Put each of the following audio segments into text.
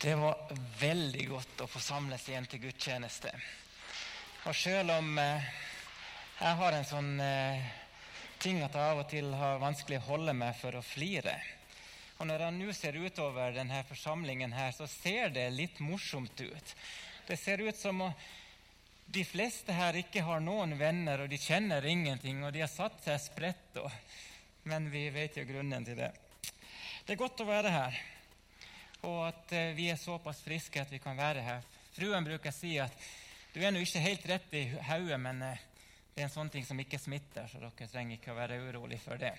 Det var veldig godt å få samles igjen til gudstjeneste. Og selv om eh, jeg har en sånn eh, ting at jeg av og til har vanskelig å holde meg for å flire Og når jeg nå ser utover denne forsamlingen, her, så ser det litt morsomt ut. Det ser ut som om de fleste her ikke har noen venner, og de kjenner ingenting, og de har satt seg spredt. Og, men vi vet jo grunnen til det. Det er godt å være her og at eh, vi er såpass friske at vi kan være her. Fruen bruker si at du er nå ikke helt rett i hodet, men eh, det er en sånn ting som ikke smitter, så dere trenger ikke å være urolig for det.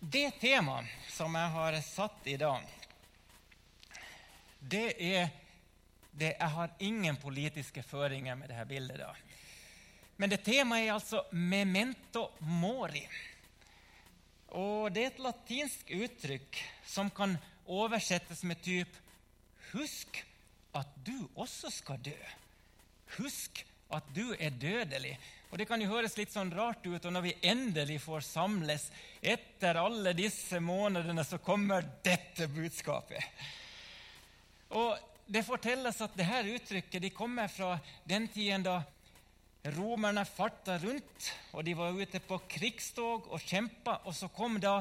Det temaet som jeg har satt i dag, det er det, Jeg har ingen politiske føringer med dette bildet. da. Men det temaet er altså 'memento mori'. Og Det er et latinsk uttrykk som kan oversettes med typ Husk at du også skal dø. Husk at du er dødelig. Og Det kan jo høres litt sånn rart ut, og når vi endelig får samles etter alle disse månedene, så kommer dette budskapet. Og Det fortelles at dette uttrykket de kommer fra den tiden da Romerne farta rundt, og de var ute på krigstog og kjempa. Og så kom da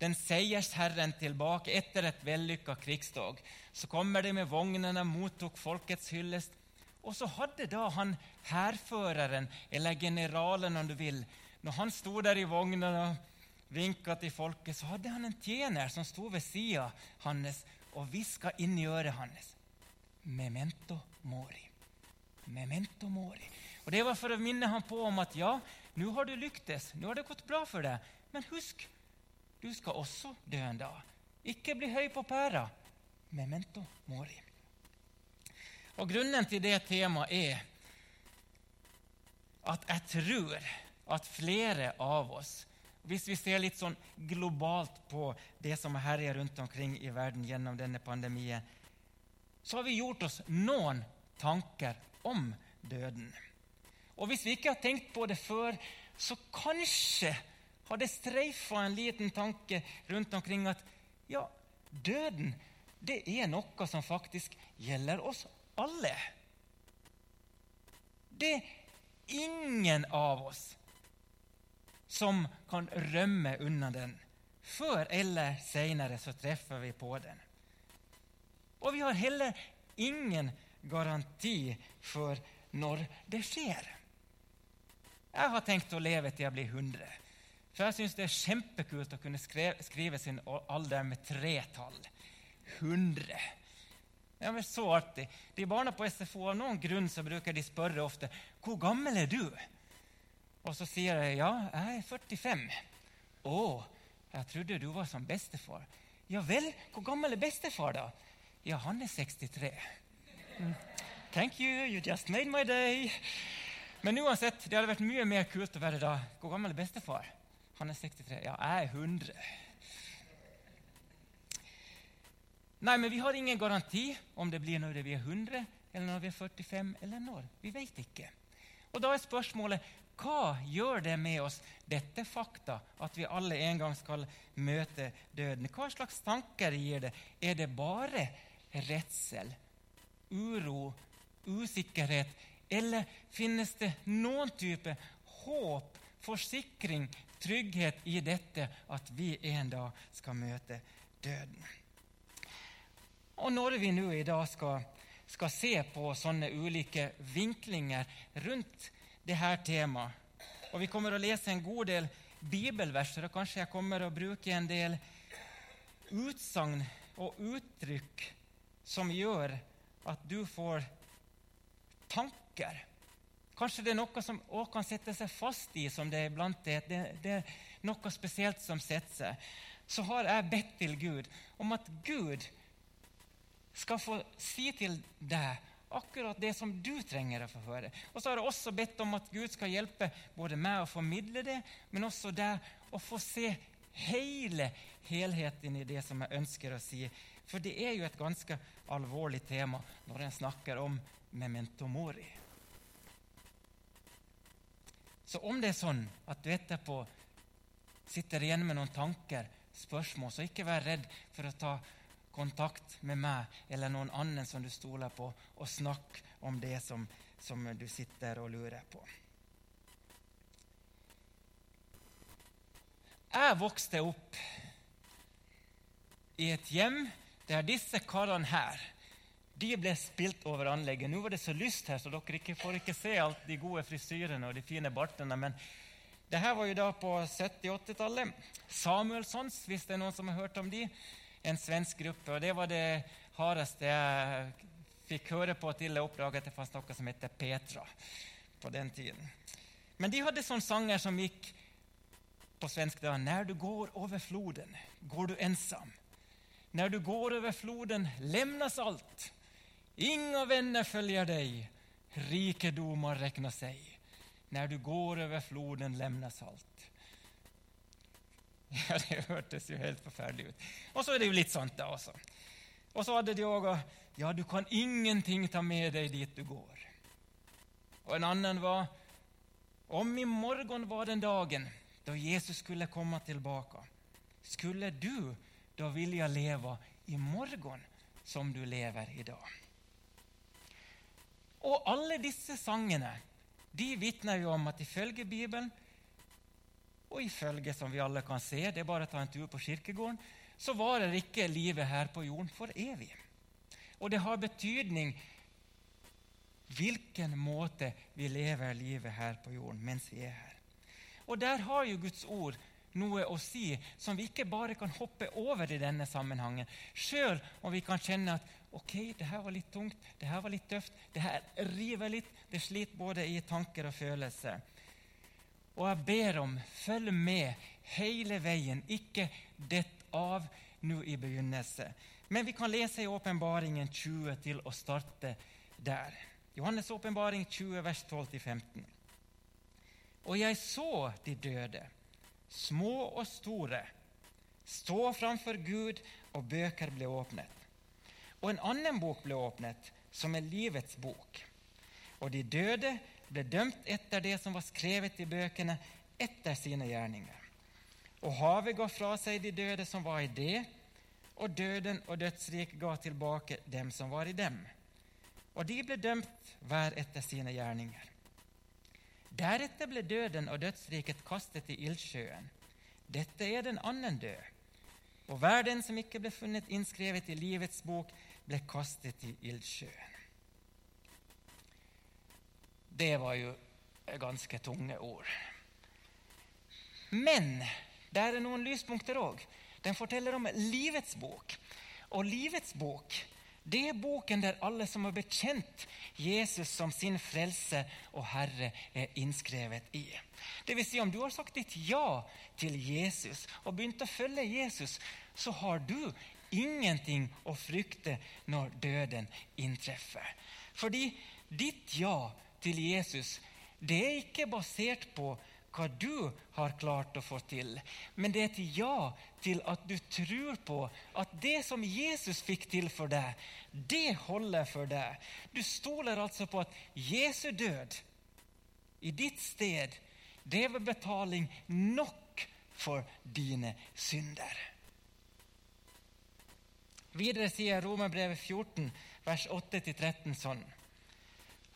den seiersherren tilbake etter et vellykka krigstog. Så kommer de med vognene, mottok folkets hyllest. Og så hadde da han hærføreren, eller generalen om du vil, når han sto der i vognene og vinka til folket, så hadde han en tjener som sto ved sida hans og hviska inn i øret hans. Memento mori. Memento mori. Og Det var for å minne ham på om at ja, nå har du lyktes, nå har det gått bra for deg. Men husk, du skal også dø en dag. Ikke bli høy på pæra. Memento mori. Og Grunnen til det temaet er at jeg tror at flere av oss hvis vi ser litt sånn globalt på det som herjer rundt omkring i verden gjennom denne pandemien, så har vi gjort oss noen tanker om døden. Og hvis vi ikke har tenkt på det før, så kanskje har det streifa en liten tanke rundt omkring at ja, døden det er noe som faktisk gjelder oss alle. Det er ingen av oss som kan rømme unna den. Før eller seinere så treffer vi på den. Og vi har heller ingen garanti for når det skjer. Jeg har tenkt å leve til jeg blir 100. For jeg syns det er kjempekult å kunne skrive sin alder med tretall. 100. Ja, men Så artig. De barna på SFO av noen grunn så bruker de spørre ofte 'Hvor gammel er du?' Og så sier jeg 'Ja, jeg er 45'. 'Å, jeg trodde du var som bestefar.' 'Ja vel, hvor gammel er bestefar, da?' 'Ja, han er 63'. Mm. 'Thank you, you just made my day.' Men uansett, det hadde vært mye mer kult å være da. Hvor gammel er bestefar? Han er 63. Ja, jeg er 100. Nei, men vi har ingen garanti om det blir når vi er 100, eller når vi er 45, eller når. Vi vet ikke. Og da er spørsmålet hva gjør det med oss, dette fakta, at vi alle en gang skal møte døden? Hva slags tanker gir det? Er det bare redsel, uro, usikkerhet? Eller finnes det noen type håp, forsikring, trygghet i dette at vi en dag skal møte døden? Og når vi nå i dag skal, skal se på sånne ulike vinklinger rundt dette temaet, og vi kommer å lese en god del bibelverser, og kanskje jeg kommer å bruke en del utsagn og uttrykk som gjør at du får tanker tanker. Kanskje det er noe som også kan sette seg fast i, som det er blant det. Det, det er noe spesielt som setter seg. Så har jeg bedt til Gud om at Gud skal få si til deg akkurat det som du trenger å få høre. Og så har jeg også bedt om at Gud skal hjelpe både meg å formidle det, men også deg å få se hele helheten i det som jeg ønsker å si. For det er jo et ganske alvorlig tema når en snakker om memento mori. Så om det er sånn at du etterpå sitter igjen med noen tanker spørsmål, så ikke vær redd for å ta kontakt med meg eller noen annen som du stoler på, og snakk om det som, som du sitter og lurer på. Jeg vokste opp i et hjem der disse karene her de ble spilt over anlegget. Nå var det så lyst her, så dere ikke får ikke se alt de gode frisyrene og de fine bartene. Men det her var jo da på 70-80-tallet. Samuelssons, hvis det er noen som har hørt om de. En svensk gruppe. Og det var det hardeste jeg fikk høre på til jeg oppdaget at det fantes noe som heter Petra på den tiden. Men de hadde sånne sanger som gikk på svensk da, Når du går over floden, går du ensam. Når du går over floden lämnas allt. Inga vänner följer dig, rikedomar räknar sig. När du går over floden lämnas allt. Ja, Det hørtes jo helt forferdelig ut. Og så er det jo litt sånt, da også. Og så hadde de òg Ja, du kan ingenting ta med deg dit du går. Og en annen var Om i morgen var den dagen da Jesus skulle komme tilbake. Skulle du da vilja leve i morgen som du lever i dag? Og alle disse sangene de vitner jo om at ifølge Bibelen, og ifølge som vi alle kan se, det er bare å ta en tur på kirkegården, så varer ikke livet her på jorden for evig. Og det har betydning hvilken måte vi lever livet her på jorden mens vi er her. Og der har jo Guds ord noe å si som vi ikke bare kan hoppe over i denne sammenhengen. Sjøl om vi kan kjenne at ok, det her var litt tungt, det her var litt tøft, det her river litt, det sliter både i tanker og følelser. Og jeg ber om, følg med hele veien, ikke dett av nå i begynnelse. Men vi kan lese i Åpenbaringen 20 til å starte der. Johannes' åpenbaring 20, vers 12-15. Og jeg så de døde, små og store, stå framfor Gud, og bøker ble åpnet. Og en annen bok ble åpnet, som er livets bok. Og de døde ble dømt etter det som var skrevet i bøkene, etter sine gjerninger. Og havet ga fra seg de døde som var i det, og døden og dødsriket ga tilbake dem som var i dem. Og de ble dømt hver etter sine gjerninger. Deretter ble døden og dødsriket kastet i ildsjøen. Dette er den annen død. Og hver den som ikke ble funnet innskrevet i livets bok, ble kastet i ildsjøen. Det var jo ganske tunge ord. Men det er noen lyspunkter òg. Den forteller om livets bok. Og livets bok det er boken der alle som har bekjent Jesus som sin frelse og Herre, er innskrevet i. Det vil si, om du har sagt ditt ja til Jesus og begynt å følge Jesus, så har du ingenting å frykte når døden inntreffer. Fordi ditt ja til Jesus det er ikke basert på hva du har klart å få til, men det er et ja til at du tror på at det som Jesus fikk til for deg, det holder for deg. Du stoler altså på at Jesu død i ditt sted, det var betaling nok for dine synder. Videre sier Romerbrevet 14, vers 8-13 sånn.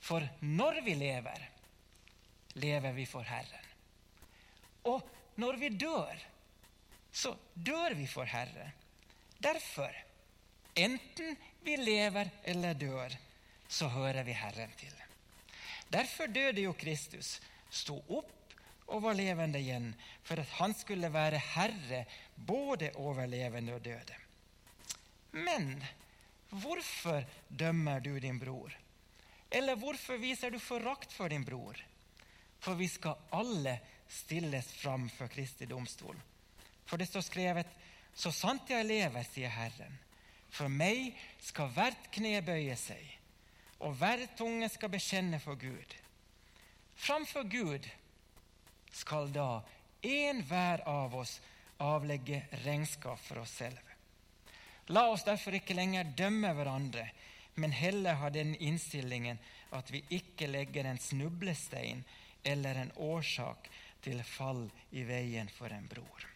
For når vi lever, lever vi for Herren. Og når vi dør, så dør vi for Herre. Derfor, enten vi lever eller dør, så hører vi Herren til. Derfor døde jo Kristus, sto opp og var levende igjen, for at han skulle være herre både over levende og døde. Men hvorfor dømmer du din bror? Eller hvorfor viser du forakt for din bror? For vi skal alle stilles fram for Kristi domstol. For det står skrevet:" Så sant jeg lever, sier Herren, for meg skal hvert kne bøye seg, og hver tunge skal bekjenne for Gud. Framfor Gud skal da enhver av oss avlegge regnskap for oss selv. La oss derfor ikke lenger dømme hverandre, men heller ha den innstillingen at vi ikke legger en snublestein eller en årsak til fall i veien for en bror.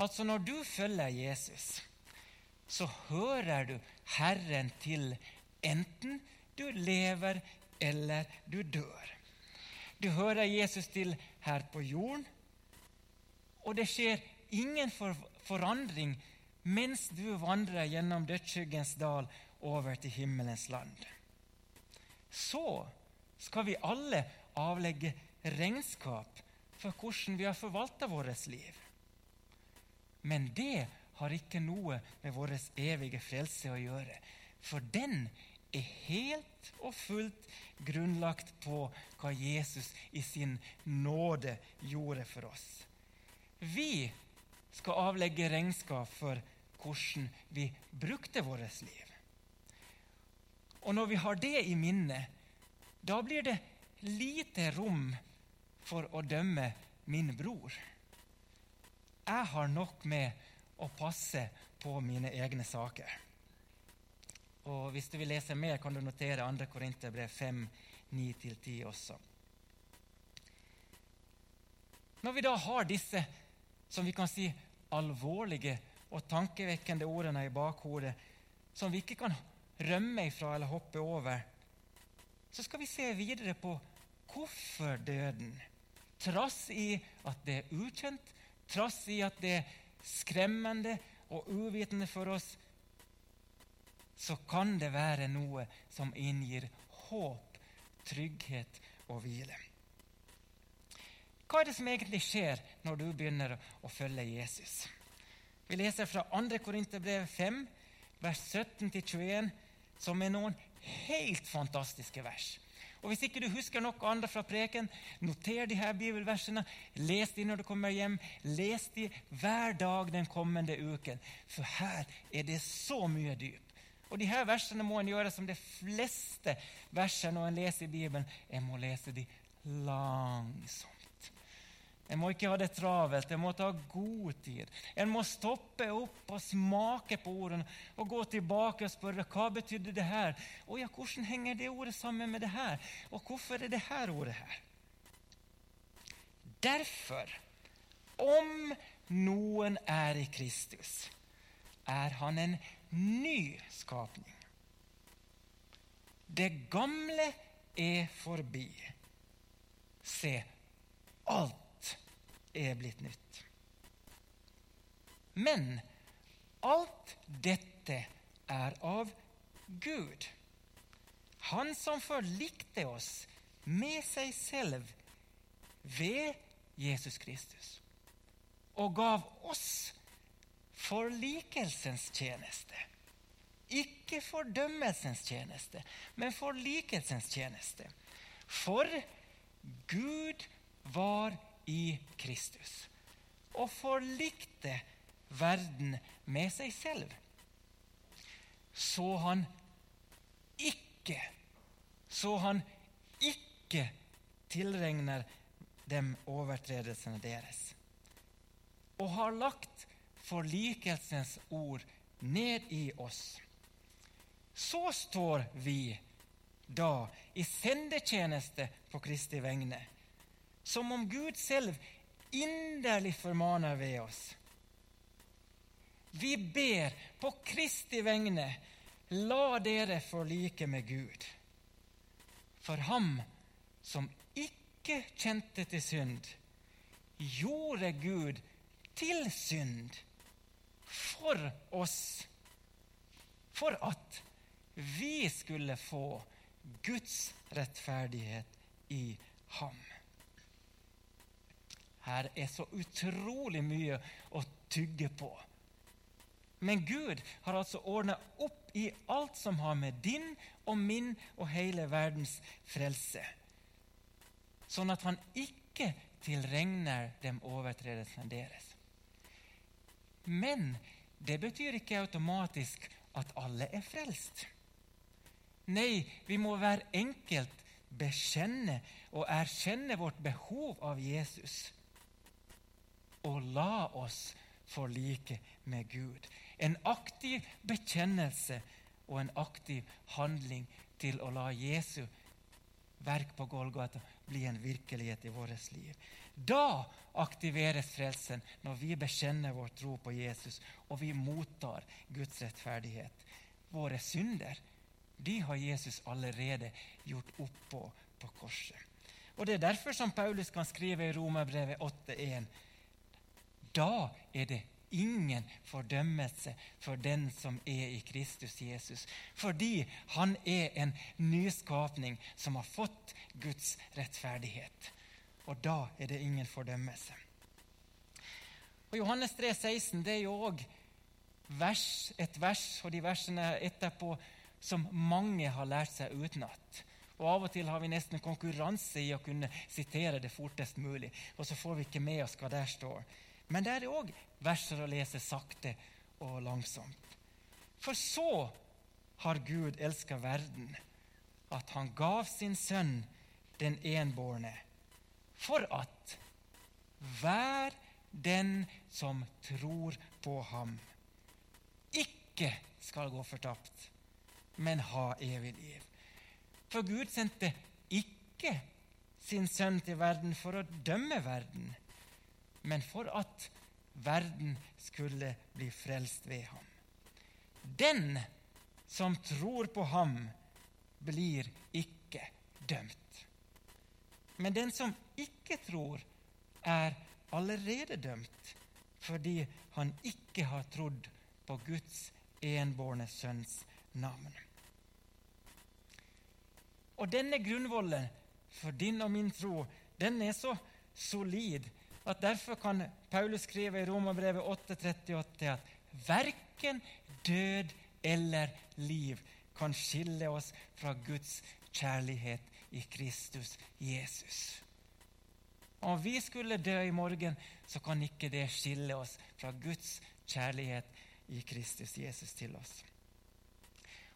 Altså, når du følger Jesus, så hører du Herren til enten du lever eller du dør. Du hører Jesus til her på jorden, og det skjer ingen for forandring mens du vandrer gjennom dødsskyggens dal over til himmelens land. Så skal vi alle avlegge regnskap for hvordan vi har forvalta vårt liv. Men det har ikke noe med vår evige frelse å gjøre, for den er helt og fullt grunnlagt på hva Jesus i sin nåde gjorde for oss. Vi skal avlegge regnskap for hvordan vi brukte vårt liv. Og når vi har det i minnet, da blir det lite rom for å dømme min bror. Jeg har nok med å passe på mine egne saker. Og Hvis du vil lese mer, kan du notere 2. Korinterbrev 5, 9-10 også. Når vi da har disse som vi kan si alvorlige og tankevekkende ordene i bakhodet, som vi ikke kan rømme ifra eller hoppe over, så skal vi se videre på hvorfor døden. Trass i at det er ukjent, trass i at det er skremmende og uvitende for oss, så kan det være noe som inngir håp, trygghet og hvile. Hva er det som egentlig skjer når du begynner å følge Jesus? Vi leser fra 2. Korinterbrev 5, vers 17-21, som er noen helt fantastiske vers. Og Hvis ikke du husker noe annet fra preken, noter de her bibelversene. Les de når du kommer hjem. Les de hver dag den kommende uken. For her er det så mye dyp. Og de her versene må en gjøre som de fleste versene når en leser i Bibelen. En må lese de langsomt. En må ikke ha det travelt, en må ta god tid. En må stoppe opp og smake på ordene og gå tilbake og spørre hva betydde det her. Å ja, hvordan henger det ordet sammen med det her? Og hvorfor er det her ordet her? Derfor, om noen er i Kristus, er han en ny skapning. Det gamle er forbi. Se, alt er blitt nytt. Men alt dette er av Gud. Han som forlikte oss med seg selv ved Jesus Kristus og gav oss forlikelsens tjeneste. Ikke fordømmelsens tjeneste, men forlikelsens tjeneste. For Gud var i Kristus og forlikte verden med seg selv. Så han ikke Så han ikke tilregner dem overtredelsene deres. Og har lagt forlikelsens ord ned i oss. Så står vi da i sendetjeneste på Kristi vegne som om Gud selv inderlig formaner ved oss. Vi ber på Kristi vegne, la dere forlike med Gud. For ham som ikke kjente til synd, gjorde Gud til synd for oss, for at vi skulle få Guds rettferdighet i ham. Her er så utrolig mye å tygge på. Men Gud har altså ordna opp i alt som har med din og min og hele verdens frelse, sånn at han ikke tilregner dem overtredelsene deres. Men det betyr ikke automatisk at alle er frelst. Nei, vi må hver enkelt bekjenne og erkjenne vårt behov av Jesus og la oss forlike med Gud. En aktiv bekjennelse og en aktiv handling til å la Jesu verk på Golgata bli en virkelighet i vårt liv. Da aktiveres frelsen når vi bekjenner vår tro på Jesus og vi mottar Guds rettferdighet. Våre synder de har Jesus allerede gjort oppå på korset. Og Det er derfor som Paulus kan skrive i Romerbrevet 8,1.: Da er det ingen fordømmelse for den som er i Kristus Jesus, fordi han er en nyskapning som har fått Guds rettferdighet. Og da er det ingen fordømmelse. Og Johannes 3, 16, det er jo òg et vers, og de versene etterpå, som mange har lært seg utenat. Og Av og til har vi nesten konkurranse i å kunne sitere det fortest mulig. Og så får vi ikke med oss hva der står. Men der er òg verser å lese sakte og langsomt. For så har Gud elska verden, at han gav sin sønn den enbårne, for at hver den som tror på ham, ikke skal gå fortapt, men ha evig liv. For Gud sendte ikke sin sønn til verden for å dømme verden, men for at verden skulle bli frelst ved ham. Den som tror på ham, blir ikke dømt. Men den som ikke tror, er allerede dømt fordi han ikke har trodd på Guds enbårne sønns navn. Og denne grunnvollen for din og min tro, den er så solid at derfor kan Paulus skrive i Romerbrevet 8,38 at verken død eller liv kan skille oss fra Guds kjærlighet i Kristus Jesus. Om vi skulle dø i morgen, så kan ikke det skille oss fra Guds kjærlighet i Kristus Jesus til oss.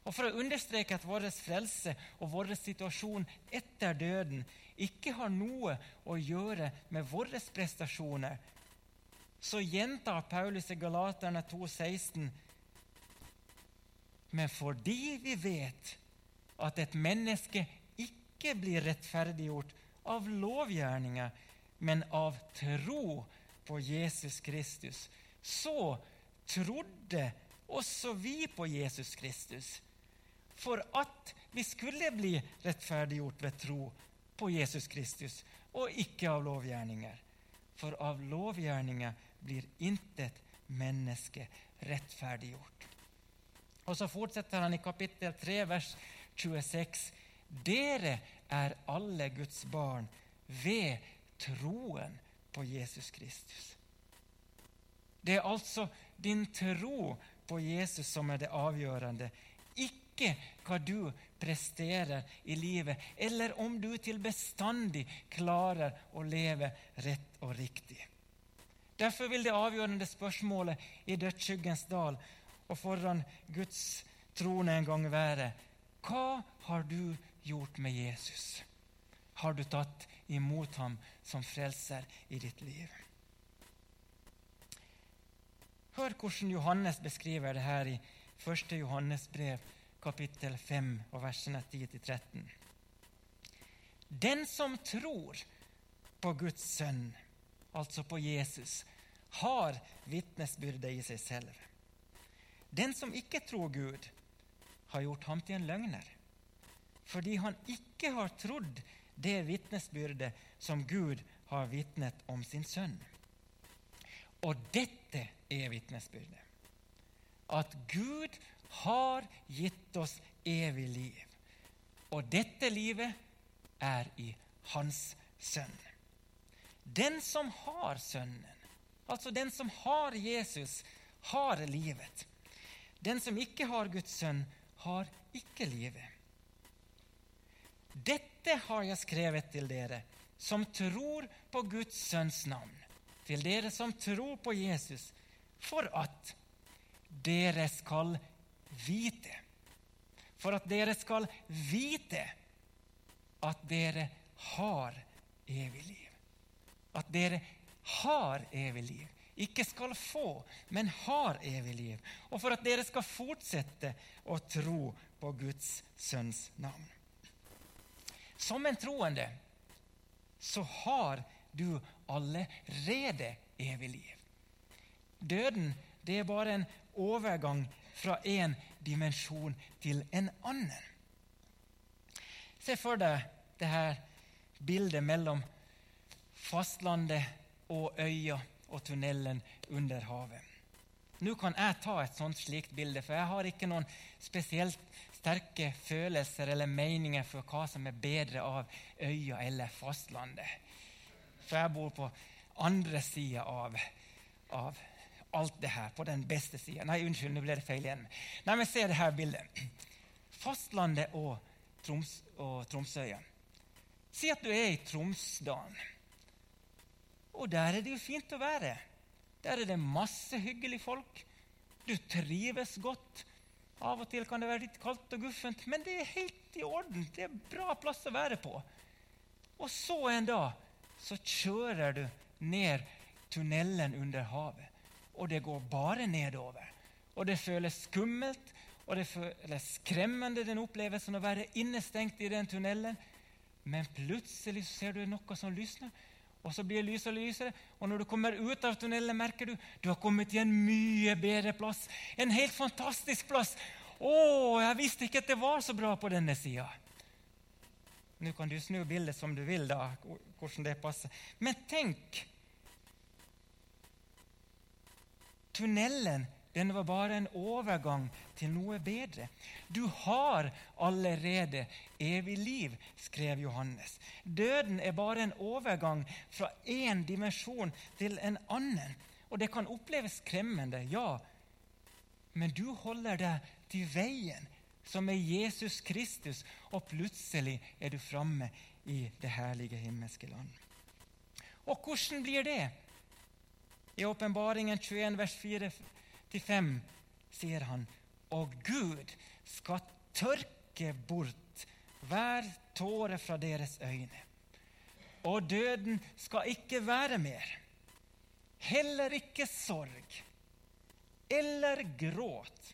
Og For å understreke at vår frelse og vår situasjon etter døden ikke har noe å gjøre med våre prestasjoner, så gjentar Paulus i Galaterne 2,16.: Men fordi vi vet at et menneske ikke blir rettferdiggjort av lovgjerninger, men av tro på Jesus Kristus, så trodde også vi på Jesus Kristus for at vi skulle bli rettferdiggjort ved tro på Jesus Kristus, og ikke av lovgjerninger. For av lovgjerninger blir intet menneske rettferdiggjort. Og Så fortsetter han i kapittel 3, vers 26. Dere er alle Guds barn ved troen på Jesus Kristus. Det er altså din tro på Jesus som er det avgjørende, ikke ikke hva du presterer i livet, eller om du til bestandig klarer å leve rett og riktig. Derfor vil det avgjørende spørsmålet i dødsskyggens dal og foran Guds trone en gang være hva har du gjort med Jesus? Har du tatt imot ham som frelser i ditt liv? Hør hvordan Johannes beskriver det her i 1. Johannes brev kapittel 5 og versene 10-13. Den som tror på Guds sønn, altså på Jesus, har vitnesbyrde i seg selv. Den som ikke tror Gud, har gjort ham til en løgner, fordi han ikke har trodd det vitnesbyrdet som Gud har vitnet om sin sønn. Og dette er vitnesbyrdet. At Gud har gitt oss evig liv. Og dette livet er i Hans sønn. Den som har Sønnen, altså den som har Jesus, har livet. Den som ikke har Guds sønn, har ikke livet. Dette har jeg skrevet til dere som tror på Guds sønns navn, til dere som tror på Jesus, for at dere skal vite. For at dere skal vite at dere har evig liv. At dere har evig liv. Ikke skal få, men har evig liv. Og for at dere skal fortsette å tro på Guds sønns navn. Som en troende så har du allerede evig liv. Døden det er bare en overgang fra en dimensjon til en annen. Se for deg det her bildet mellom fastlandet og øya og tunnelen under havet. Nå kan jeg ta et sånt slikt bilde, for jeg har ikke noen spesielt sterke følelser eller meninger for hva som er bedre av øya eller fastlandet. For jeg bor på andre sida av, av, alt det her, på den beste sida. Nei, unnskyld, nå ble det feil igjen. Nei, men Se det her bildet. Fastlandet og, Troms, og Tromsøya. Si at du er i Tromsdalen. Og der er det jo fint å være. Der er det masse hyggelige folk. Du trives godt. Av og til kan det være litt kaldt og guffent, men det er helt i orden. Det er bra plass å være på. Og så en dag så kjører du ned tunnelen under havet. Og det går bare nedover. Og det føles skummelt, og det føles skremmende, den opplevelsen å være innestengt i den tunnelen. Men plutselig ser du noe som lysner, og så blir lyset lysere. Og når du kommer ut av tunnelen, merker du du har kommet til en mye bedre plass. En helt fantastisk plass. Å, jeg visste ikke at det var så bra på denne sida. Nå kan du snu bildet som du vil, da, hvordan det passer. Men tenk Tunnelen den var bare en overgang til noe bedre. Du har allerede evig liv, skrev Johannes. Døden er bare en overgang fra én dimensjon til en annen. Og det kan oppleves skremmende, ja, men du holder deg til veien som er Jesus Kristus, og plutselig er du framme i det herlige himmelske land. Og hvordan blir det? I Åpenbaringen 21, vers 4-5 sier han og Gud skal tørke bort hver tåre fra deres øyne. Og døden skal ikke være mer. Heller ikke sorg eller gråt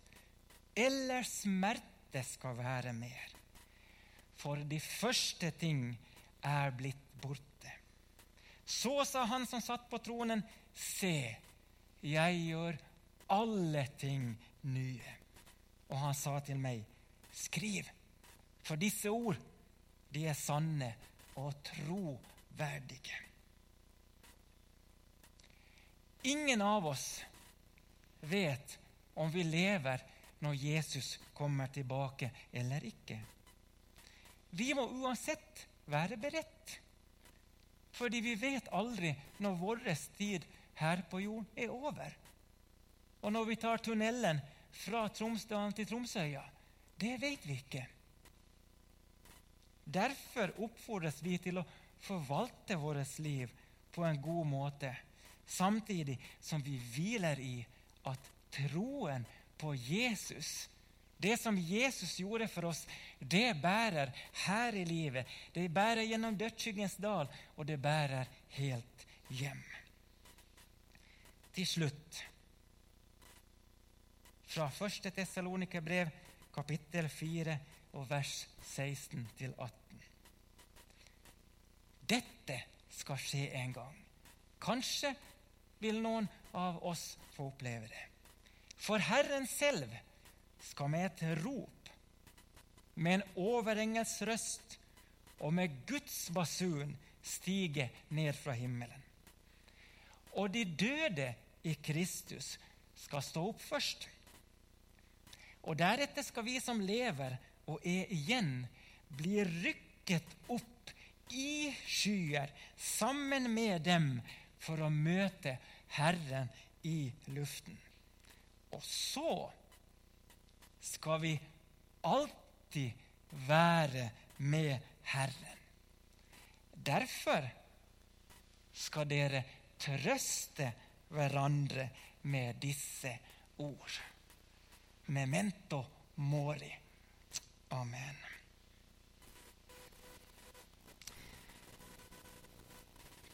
eller smerte skal være mer. For de første ting er blitt borte. Så sa han som satt på tronen, se, jeg gjør alle ting nye. Og han sa til meg, skriv, for disse ord, de er sanne og troverdige. Ingen av oss vet om vi lever når Jesus kommer tilbake eller ikke. Vi må uansett være beredt, fordi vi vet aldri når vår tid her på jorden er over. Og når vi tar tunnelen fra Tromsdalen til Tromsøya, det vet vi ikke. Derfor oppfordres vi til å forvalte vårt liv på en god måte, samtidig som vi hviler i at troen på Jesus. Det som Jesus gjorde for oss, det bærer her i livet. Det bærer gjennom dødsskyggens dal, og det bærer helt hjem. Til slutt fra 1. Tessalonikerbrev, kapittel 4, og vers 16-18. Dette skal skje en gang. Kanskje vil noen av oss få oppleve det. For Herren selv skal med et rop, med en overengels røst og med Guds basun stige ned fra himmelen. Og de døde i Kristus skal stå opp først. Og deretter skal vi som lever og er igjen, bli rykket opp i skyer sammen med dem for å møte Herren i luften. Og så skal vi alltid være med Herren. Derfor skal dere trøste hverandre med disse ord. Memento mori. Amen.